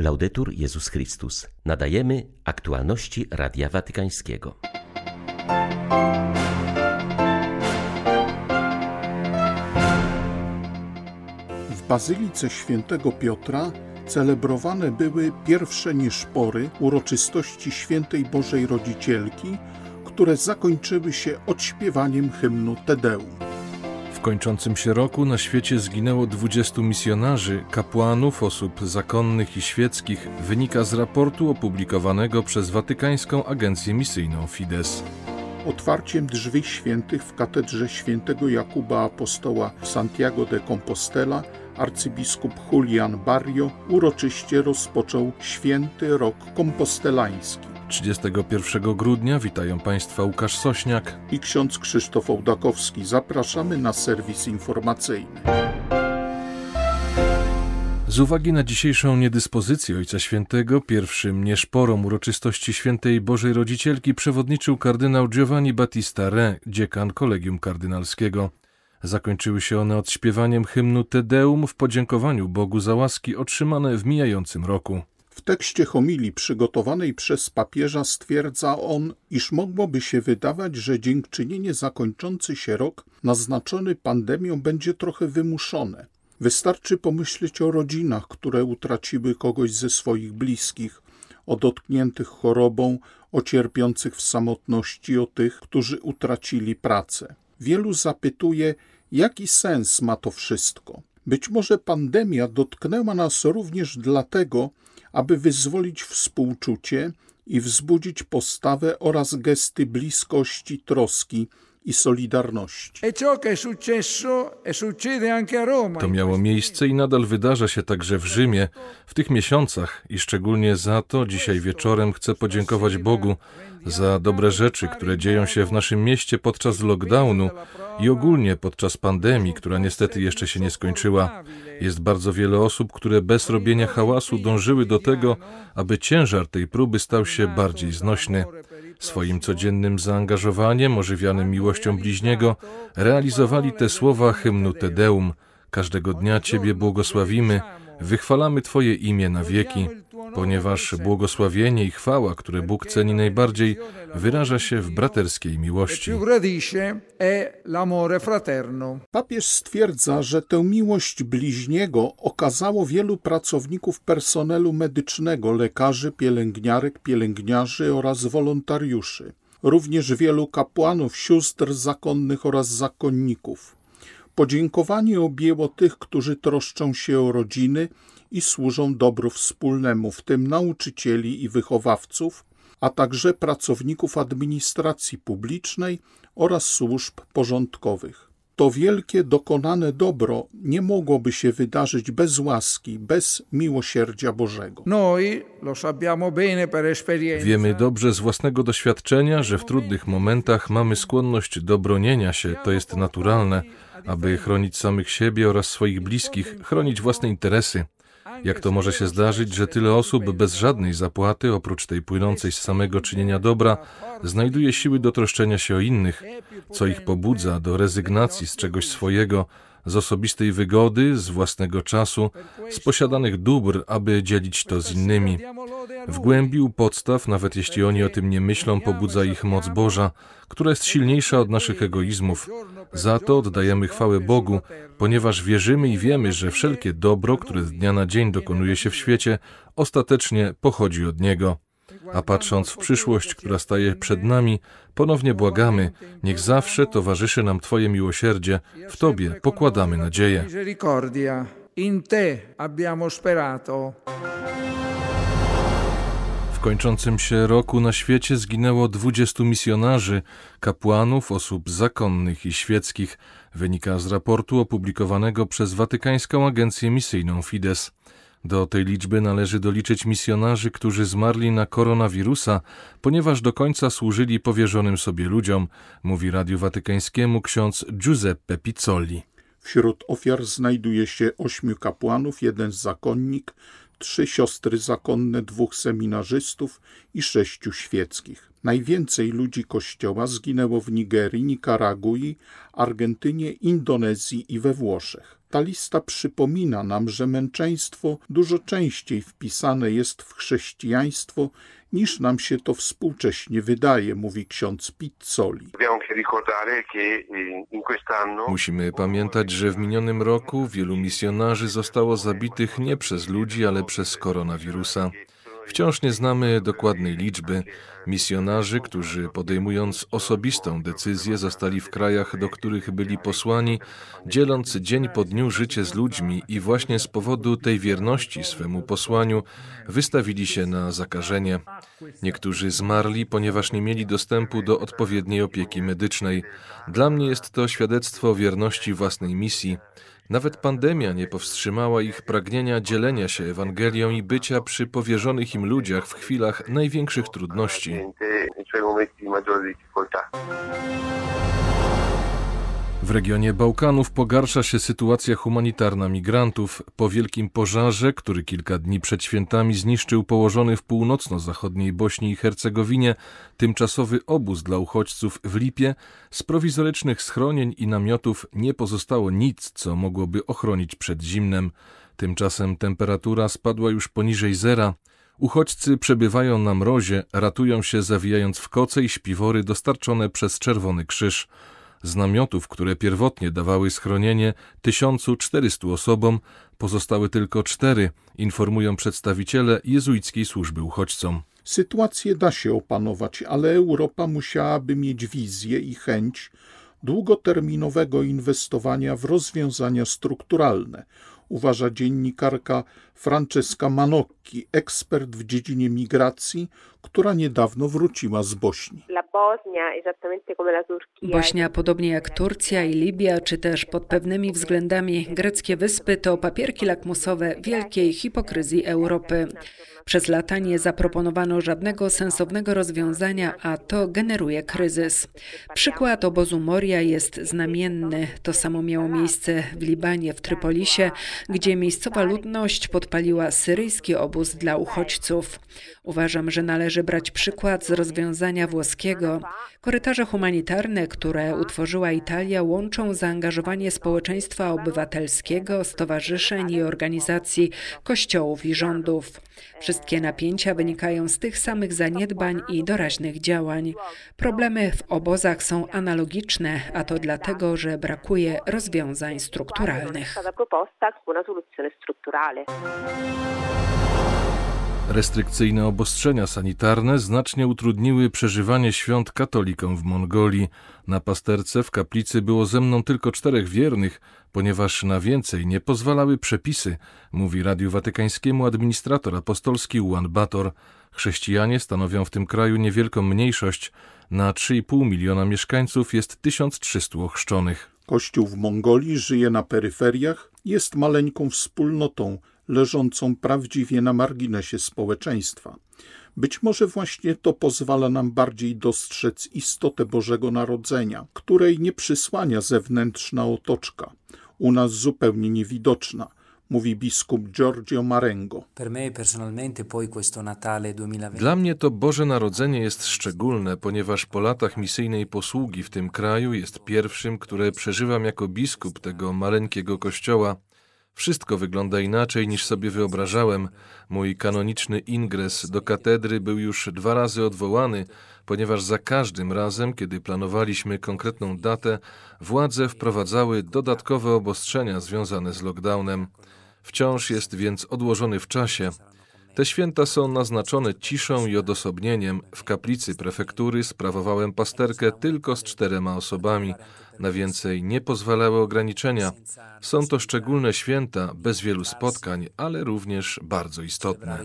Laudetur Jezus Chrystus. Nadajemy aktualności Radia Watykańskiego. W Bazylice Świętego Piotra celebrowane były pierwsze nieszpory uroczystości Świętej Bożej Rodzicielki, które zakończyły się odśpiewaniem hymnu Tedeum. W kończącym się roku na świecie zginęło 20 misjonarzy, kapłanów, osób zakonnych i świeckich, wynika z raportu opublikowanego przez Watykańską Agencję Misyjną Fides. Otwarciem drzwi świętych w katedrze świętego Jakuba Apostoła w Santiago de Compostela arcybiskup Julian Barrio uroczyście rozpoczął święty rok kompostelański. 31 grudnia witają Państwa Łukasz Sośniak i ksiądz Krzysztof Ołdakowski. Zapraszamy na serwis informacyjny. Z uwagi na dzisiejszą niedyspozycję Ojca Świętego, pierwszym nieszporom uroczystości Świętej Bożej Rodzicielki przewodniczył kardynał Giovanni Battista Re, dziekan Kolegium Kardynalskiego. Zakończyły się one odśpiewaniem hymnu Te Deum w podziękowaniu Bogu za łaski otrzymane w mijającym roku. W tekście homilii przygotowanej przez papieża stwierdza on, iż mogłoby się wydawać, że dziękczynienie zakończący się rok naznaczony pandemią będzie trochę wymuszone. Wystarczy pomyśleć o rodzinach, które utraciły kogoś ze swoich bliskich, o dotkniętych chorobą, o cierpiących w samotności, o tych, którzy utracili pracę. Wielu zapytuje, jaki sens ma to wszystko. Być może pandemia dotknęła nas również dlatego, aby wyzwolić współczucie i wzbudzić postawę oraz gesty bliskości, troski i solidarności. E to miało miejsce i nadal wydarza się także w Rzymie w tych miesiącach i szczególnie za to dzisiaj wieczorem chcę podziękować Bogu za dobre rzeczy, które dzieją się w naszym mieście podczas lockdownu i ogólnie podczas pandemii, która niestety jeszcze się nie skończyła. Jest bardzo wiele osób, które bez robienia hałasu dążyły do tego, aby ciężar tej próby stał się bardziej znośny. Swoim codziennym zaangażowaniem, ożywianym miłością bliźniego, realizowali te słowa hymnu Tedeum. Każdego dnia Ciebie błogosławimy, wychwalamy Twoje imię na wieki ponieważ błogosławienie i chwała, które Bóg ceni najbardziej, wyraża się w braterskiej miłości. Papież stwierdza, że tę miłość bliźniego okazało wielu pracowników personelu medycznego, lekarzy, pielęgniarek, pielęgniarzy oraz wolontariuszy. Również wielu kapłanów, sióstr zakonnych oraz zakonników. Podziękowanie objęło tych, którzy troszczą się o rodziny i służą dobru wspólnemu, w tym nauczycieli i wychowawców, a także pracowników administracji publicznej oraz służb porządkowych. To wielkie dokonane dobro nie mogłoby się wydarzyć bez łaski, bez miłosierdzia Bożego. Wiemy dobrze z własnego doświadczenia, że w trudnych momentach mamy skłonność do bronienia się, to jest naturalne, aby chronić samych siebie oraz swoich bliskich, chronić własne interesy. Jak to może się zdarzyć, że tyle osób bez żadnej zapłaty, oprócz tej płynącej z samego czynienia dobra, znajduje siły do troszczenia się o innych, co ich pobudza do rezygnacji z czegoś swojego, z osobistej wygody, z własnego czasu, z posiadanych dóbr, aby dzielić to z innymi. W głębi u podstaw, nawet jeśli oni o tym nie myślą, pobudza ich moc Boża, która jest silniejsza od naszych egoizmów. Za to oddajemy chwałę Bogu, ponieważ wierzymy i wiemy, że wszelkie dobro, które z dnia na dzień dokonuje się w świecie, ostatecznie pochodzi od Niego. A patrząc w przyszłość, która staje przed nami, ponownie błagamy, niech zawsze towarzyszy nam Twoje miłosierdzie, w Tobie pokładamy nadzieję. In Te abbiamo sperato. W kończącym się roku na świecie zginęło 20 misjonarzy, kapłanów, osób zakonnych i świeckich, wynika z raportu opublikowanego przez Watykańską Agencję Misyjną Fides. Do tej liczby należy doliczyć misjonarzy, którzy zmarli na koronawirusa, ponieważ do końca służyli powierzonym sobie ludziom, mówi Radiu Watykańskiemu ksiądz Giuseppe Pizzoli. Wśród ofiar znajduje się ośmiu kapłanów, jeden zakonnik, trzy siostry zakonne, dwóch seminarzystów i sześciu świeckich. Najwięcej ludzi kościoła zginęło w Nigerii, Nikaragui, Argentynie, Indonezji i we Włoszech. Ta lista przypomina nam, że męczeństwo dużo częściej wpisane jest w chrześcijaństwo niż nam się to współcześnie wydaje, mówi ksiądz Pizzoli. Musimy pamiętać, że w minionym roku wielu misjonarzy zostało zabitych nie przez ludzi, ale przez koronawirusa. Wciąż nie znamy dokładnej liczby. Misjonarzy, którzy podejmując osobistą decyzję, zostali w krajach, do których byli posłani, dzieląc dzień po dniu życie z ludźmi i właśnie z powodu tej wierności swemu posłaniu wystawili się na zakażenie. Niektórzy zmarli, ponieważ nie mieli dostępu do odpowiedniej opieki medycznej. Dla mnie jest to świadectwo wierności własnej misji. Nawet pandemia nie powstrzymała ich pragnienia dzielenia się Ewangelią i bycia przy powierzonych im ludziach w chwilach największych trudności. W regionie Bałkanów pogarsza się sytuacja humanitarna migrantów. Po wielkim pożarze, który kilka dni przed świętami zniszczył położony w północno-zachodniej Bośni i Hercegowinie tymczasowy obóz dla uchodźców w Lipie, z prowizorycznych schronień i namiotów nie pozostało nic, co mogłoby ochronić przed zimnem. Tymczasem temperatura spadła już poniżej zera. Uchodźcy przebywają na mrozie, ratują się zawijając w koce i śpiwory dostarczone przez Czerwony Krzyż. Z namiotów, które pierwotnie dawały schronienie 1400 osobom, pozostały tylko cztery, informują przedstawiciele jezuickiej służby uchodźcom. Sytuację da się opanować, ale Europa musiałaby mieć wizję i chęć długoterminowego inwestowania w rozwiązania strukturalne, uważa dziennikarka Francesca Manocchi, ekspert w dziedzinie migracji, która niedawno wróciła z Bośni. Bośnia, podobnie jak Turcja i Libia, czy też pod pewnymi względami greckie wyspy, to papierki lakmusowe wielkiej hipokryzji Europy. Przez lata nie zaproponowano żadnego sensownego rozwiązania, a to generuje kryzys. Przykład obozu Moria jest znamienny. To samo miało miejsce w Libanie, w Trypolisie, gdzie miejscowa ludność podpaliła syryjski obóz dla uchodźców. Uważam, że należy brać przykład z rozwiązania włoskiego. Korytarze humanitarne, które utworzyła Italia, łączą zaangażowanie społeczeństwa obywatelskiego, stowarzyszeń i organizacji, kościołów i rządów. Wszystkie napięcia wynikają z tych samych zaniedbań i doraźnych działań. Problemy w obozach są analogiczne, a to dlatego, że brakuje rozwiązań strukturalnych. Restrykcyjne obostrzenia sanitarne znacznie utrudniły przeżywanie świąt katolikom w Mongolii. Na pasterce w kaplicy było ze mną tylko czterech wiernych, ponieważ na więcej nie pozwalały przepisy, mówi Radiu Watykańskiemu administrator apostolski Juan Bator. Chrześcijanie stanowią w tym kraju niewielką mniejszość. Na 3,5 miliona mieszkańców jest 1300 ochrzczonych. Kościół w Mongolii żyje na peryferiach, jest maleńką wspólnotą leżącą prawdziwie na marginesie społeczeństwa. Być może właśnie to pozwala nam bardziej dostrzec istotę Bożego Narodzenia, której nie przysłania zewnętrzna otoczka, u nas zupełnie niewidoczna – mówi biskup Giorgio Marengo. Dla mnie to Boże Narodzenie jest szczególne, ponieważ po latach misyjnej posługi w tym kraju jest pierwszym, które przeżywam jako biskup tego maleńkiego kościoła. Wszystko wygląda inaczej niż sobie wyobrażałem. Mój kanoniczny ingres do katedry był już dwa razy odwołany, ponieważ za każdym razem, kiedy planowaliśmy konkretną datę, władze wprowadzały dodatkowe obostrzenia związane z lockdownem. Wciąż jest więc odłożony w czasie. Te święta są naznaczone ciszą i odosobnieniem. W kaplicy prefektury sprawowałem pasterkę tylko z czterema osobami. Na więcej nie pozwalały ograniczenia. Są to szczególne święta, bez wielu spotkań, ale również bardzo istotne.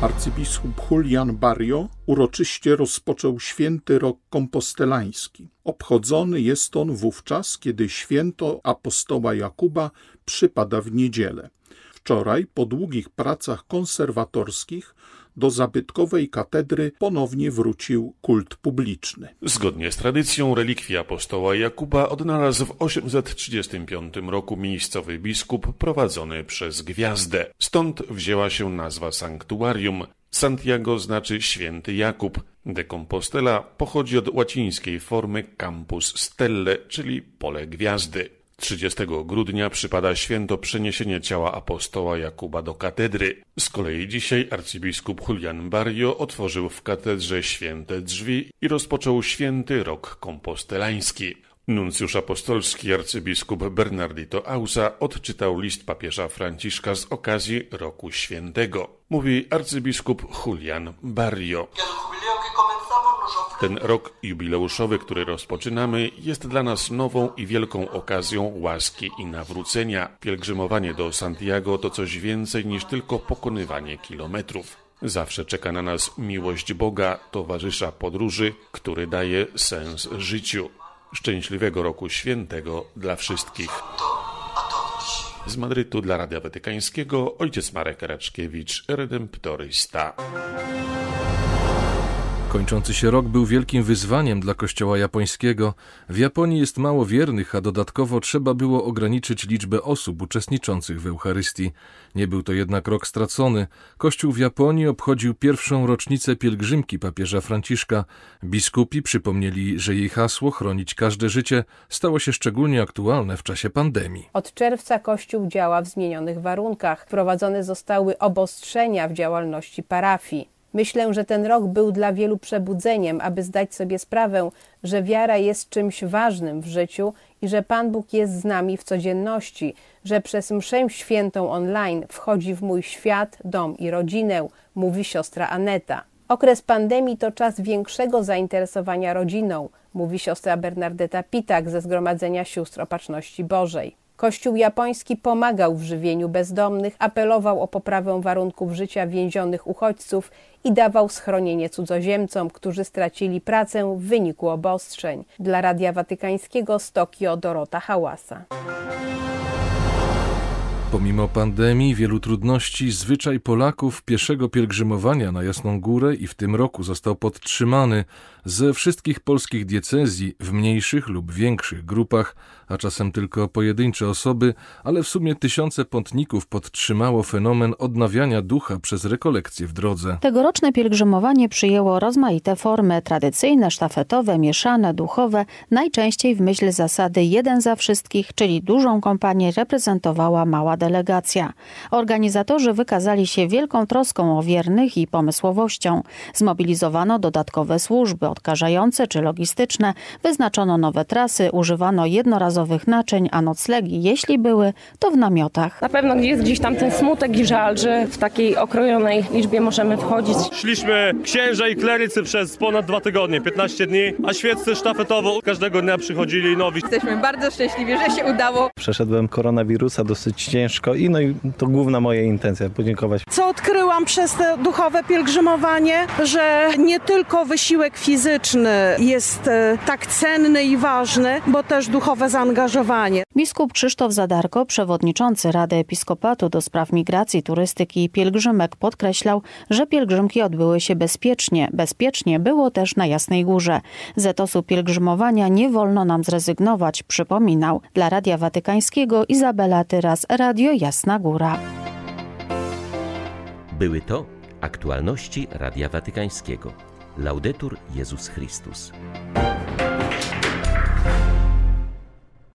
Arcybiskup Julian Barrio uroczyście rozpoczął święty rok kompostelański. Obchodzony jest on wówczas, kiedy święto apostoła Jakuba przypada w niedzielę. Wczoraj, po długich pracach konserwatorskich, do zabytkowej katedry ponownie wrócił kult publiczny. Zgodnie z tradycją relikwii apostoła Jakuba odnalazł w 835 roku miejscowy biskup prowadzony przez gwiazdę. Stąd wzięła się nazwa sanktuarium. Santiago znaczy święty Jakub. De Compostela pochodzi od łacińskiej formy campus stelle, czyli pole gwiazdy. 30 grudnia przypada święto przeniesienia ciała apostoła Jakuba do katedry. Z kolei dzisiaj arcybiskup Julian Barrio otworzył w katedrze święte drzwi i rozpoczął święty rok kompostelański. Nuncjusz apostolski arcybiskup Bernardito Ausa odczytał list papieża Franciszka z okazji Roku Świętego. Mówi arcybiskup Julian Barrio. Ten rok jubileuszowy, który rozpoczynamy, jest dla nas nową i wielką okazją łaski i nawrócenia. Pielgrzymowanie do Santiago to coś więcej niż tylko pokonywanie kilometrów. Zawsze czeka na nas miłość Boga, towarzysza podróży, który daje sens życiu. Szczęśliwego roku świętego dla wszystkich. Z Madrytu dla Radia Watykańskiego ojciec Marek Raczkiewicz, redemptorysta. Kończący się rok był wielkim wyzwaniem dla kościoła japońskiego. W Japonii jest mało wiernych, a dodatkowo trzeba było ograniczyć liczbę osób uczestniczących w Eucharystii. Nie był to jednak rok stracony. Kościół w Japonii obchodził pierwszą rocznicę pielgrzymki papieża Franciszka. Biskupi przypomnieli, że jej hasło chronić każde życie stało się szczególnie aktualne w czasie pandemii. Od czerwca Kościół działa w zmienionych warunkach. Wprowadzone zostały obostrzenia w działalności parafii. Myślę, że ten rok był dla wielu przebudzeniem, aby zdać sobie sprawę, że wiara jest czymś ważnym w życiu i że Pan Bóg jest z nami w codzienności, że przez mszę świętą online wchodzi w mój świat, dom i rodzinę, mówi siostra Aneta. Okres pandemii to czas większego zainteresowania rodziną, mówi siostra Bernardeta Pitak ze Zgromadzenia Sióstr Opatrzności Bożej. Kościół japoński pomagał w żywieniu bezdomnych, apelował o poprawę warunków życia więzionych uchodźców i dawał schronienie cudzoziemcom, którzy stracili pracę w wyniku obostrzeń. Dla Radia Watykańskiego z Tokio Dorota Hałasa. Pomimo pandemii, wielu trudności, zwyczaj Polaków pieszego pielgrzymowania na Jasną Górę i w tym roku został podtrzymany ze wszystkich polskich diecezji w mniejszych lub większych grupach, a czasem tylko pojedyncze osoby, ale w sumie tysiące pątników podtrzymało fenomen odnawiania ducha przez rekolekcje w drodze. Tegoroczne pielgrzymowanie przyjęło rozmaite formy tradycyjne, sztafetowe, mieszane, duchowe, najczęściej w myśl zasady jeden za wszystkich, czyli dużą kompanię reprezentowała mała delegacja. Organizatorzy wykazali się wielką troską o wiernych i pomysłowością. Zmobilizowano dodatkowe służby odkażające czy logistyczne, wyznaczono nowe trasy, używano jednorazowych naczyń, a noclegi, jeśli były, to w namiotach. Na pewno jest gdzieś tam ten smutek i żal, że w takiej okrojonej liczbie możemy wchodzić. Szliśmy księża i klerycy przez ponad dwa tygodnie, 15 dni, a świeccy sztafetowo każdego dnia przychodzili nowi. Jesteśmy bardzo szczęśliwi, że się udało. Przeszedłem koronawirusa dosyć ciężko i no i to główna moja intencja, podziękować. Co odkryłam przez te duchowe pielgrzymowanie, że nie tylko wysiłek fizyczny jest e, tak cenny i ważny, bo też duchowe zaangażowanie. Biskup Krzysztof Zadarko, przewodniczący Rady Episkopatu do spraw migracji, turystyki i pielgrzymek podkreślał, że pielgrzymki odbyły się bezpiecznie. Bezpiecznie było też na Jasnej Górze. Z etosu pielgrzymowania nie wolno nam zrezygnować, przypominał. Dla Radia Watykańskiego Izabela Tyras, Radio Jasna Góra. Były to aktualności Radia Watykańskiego. Laudetur Jezus Chrystus.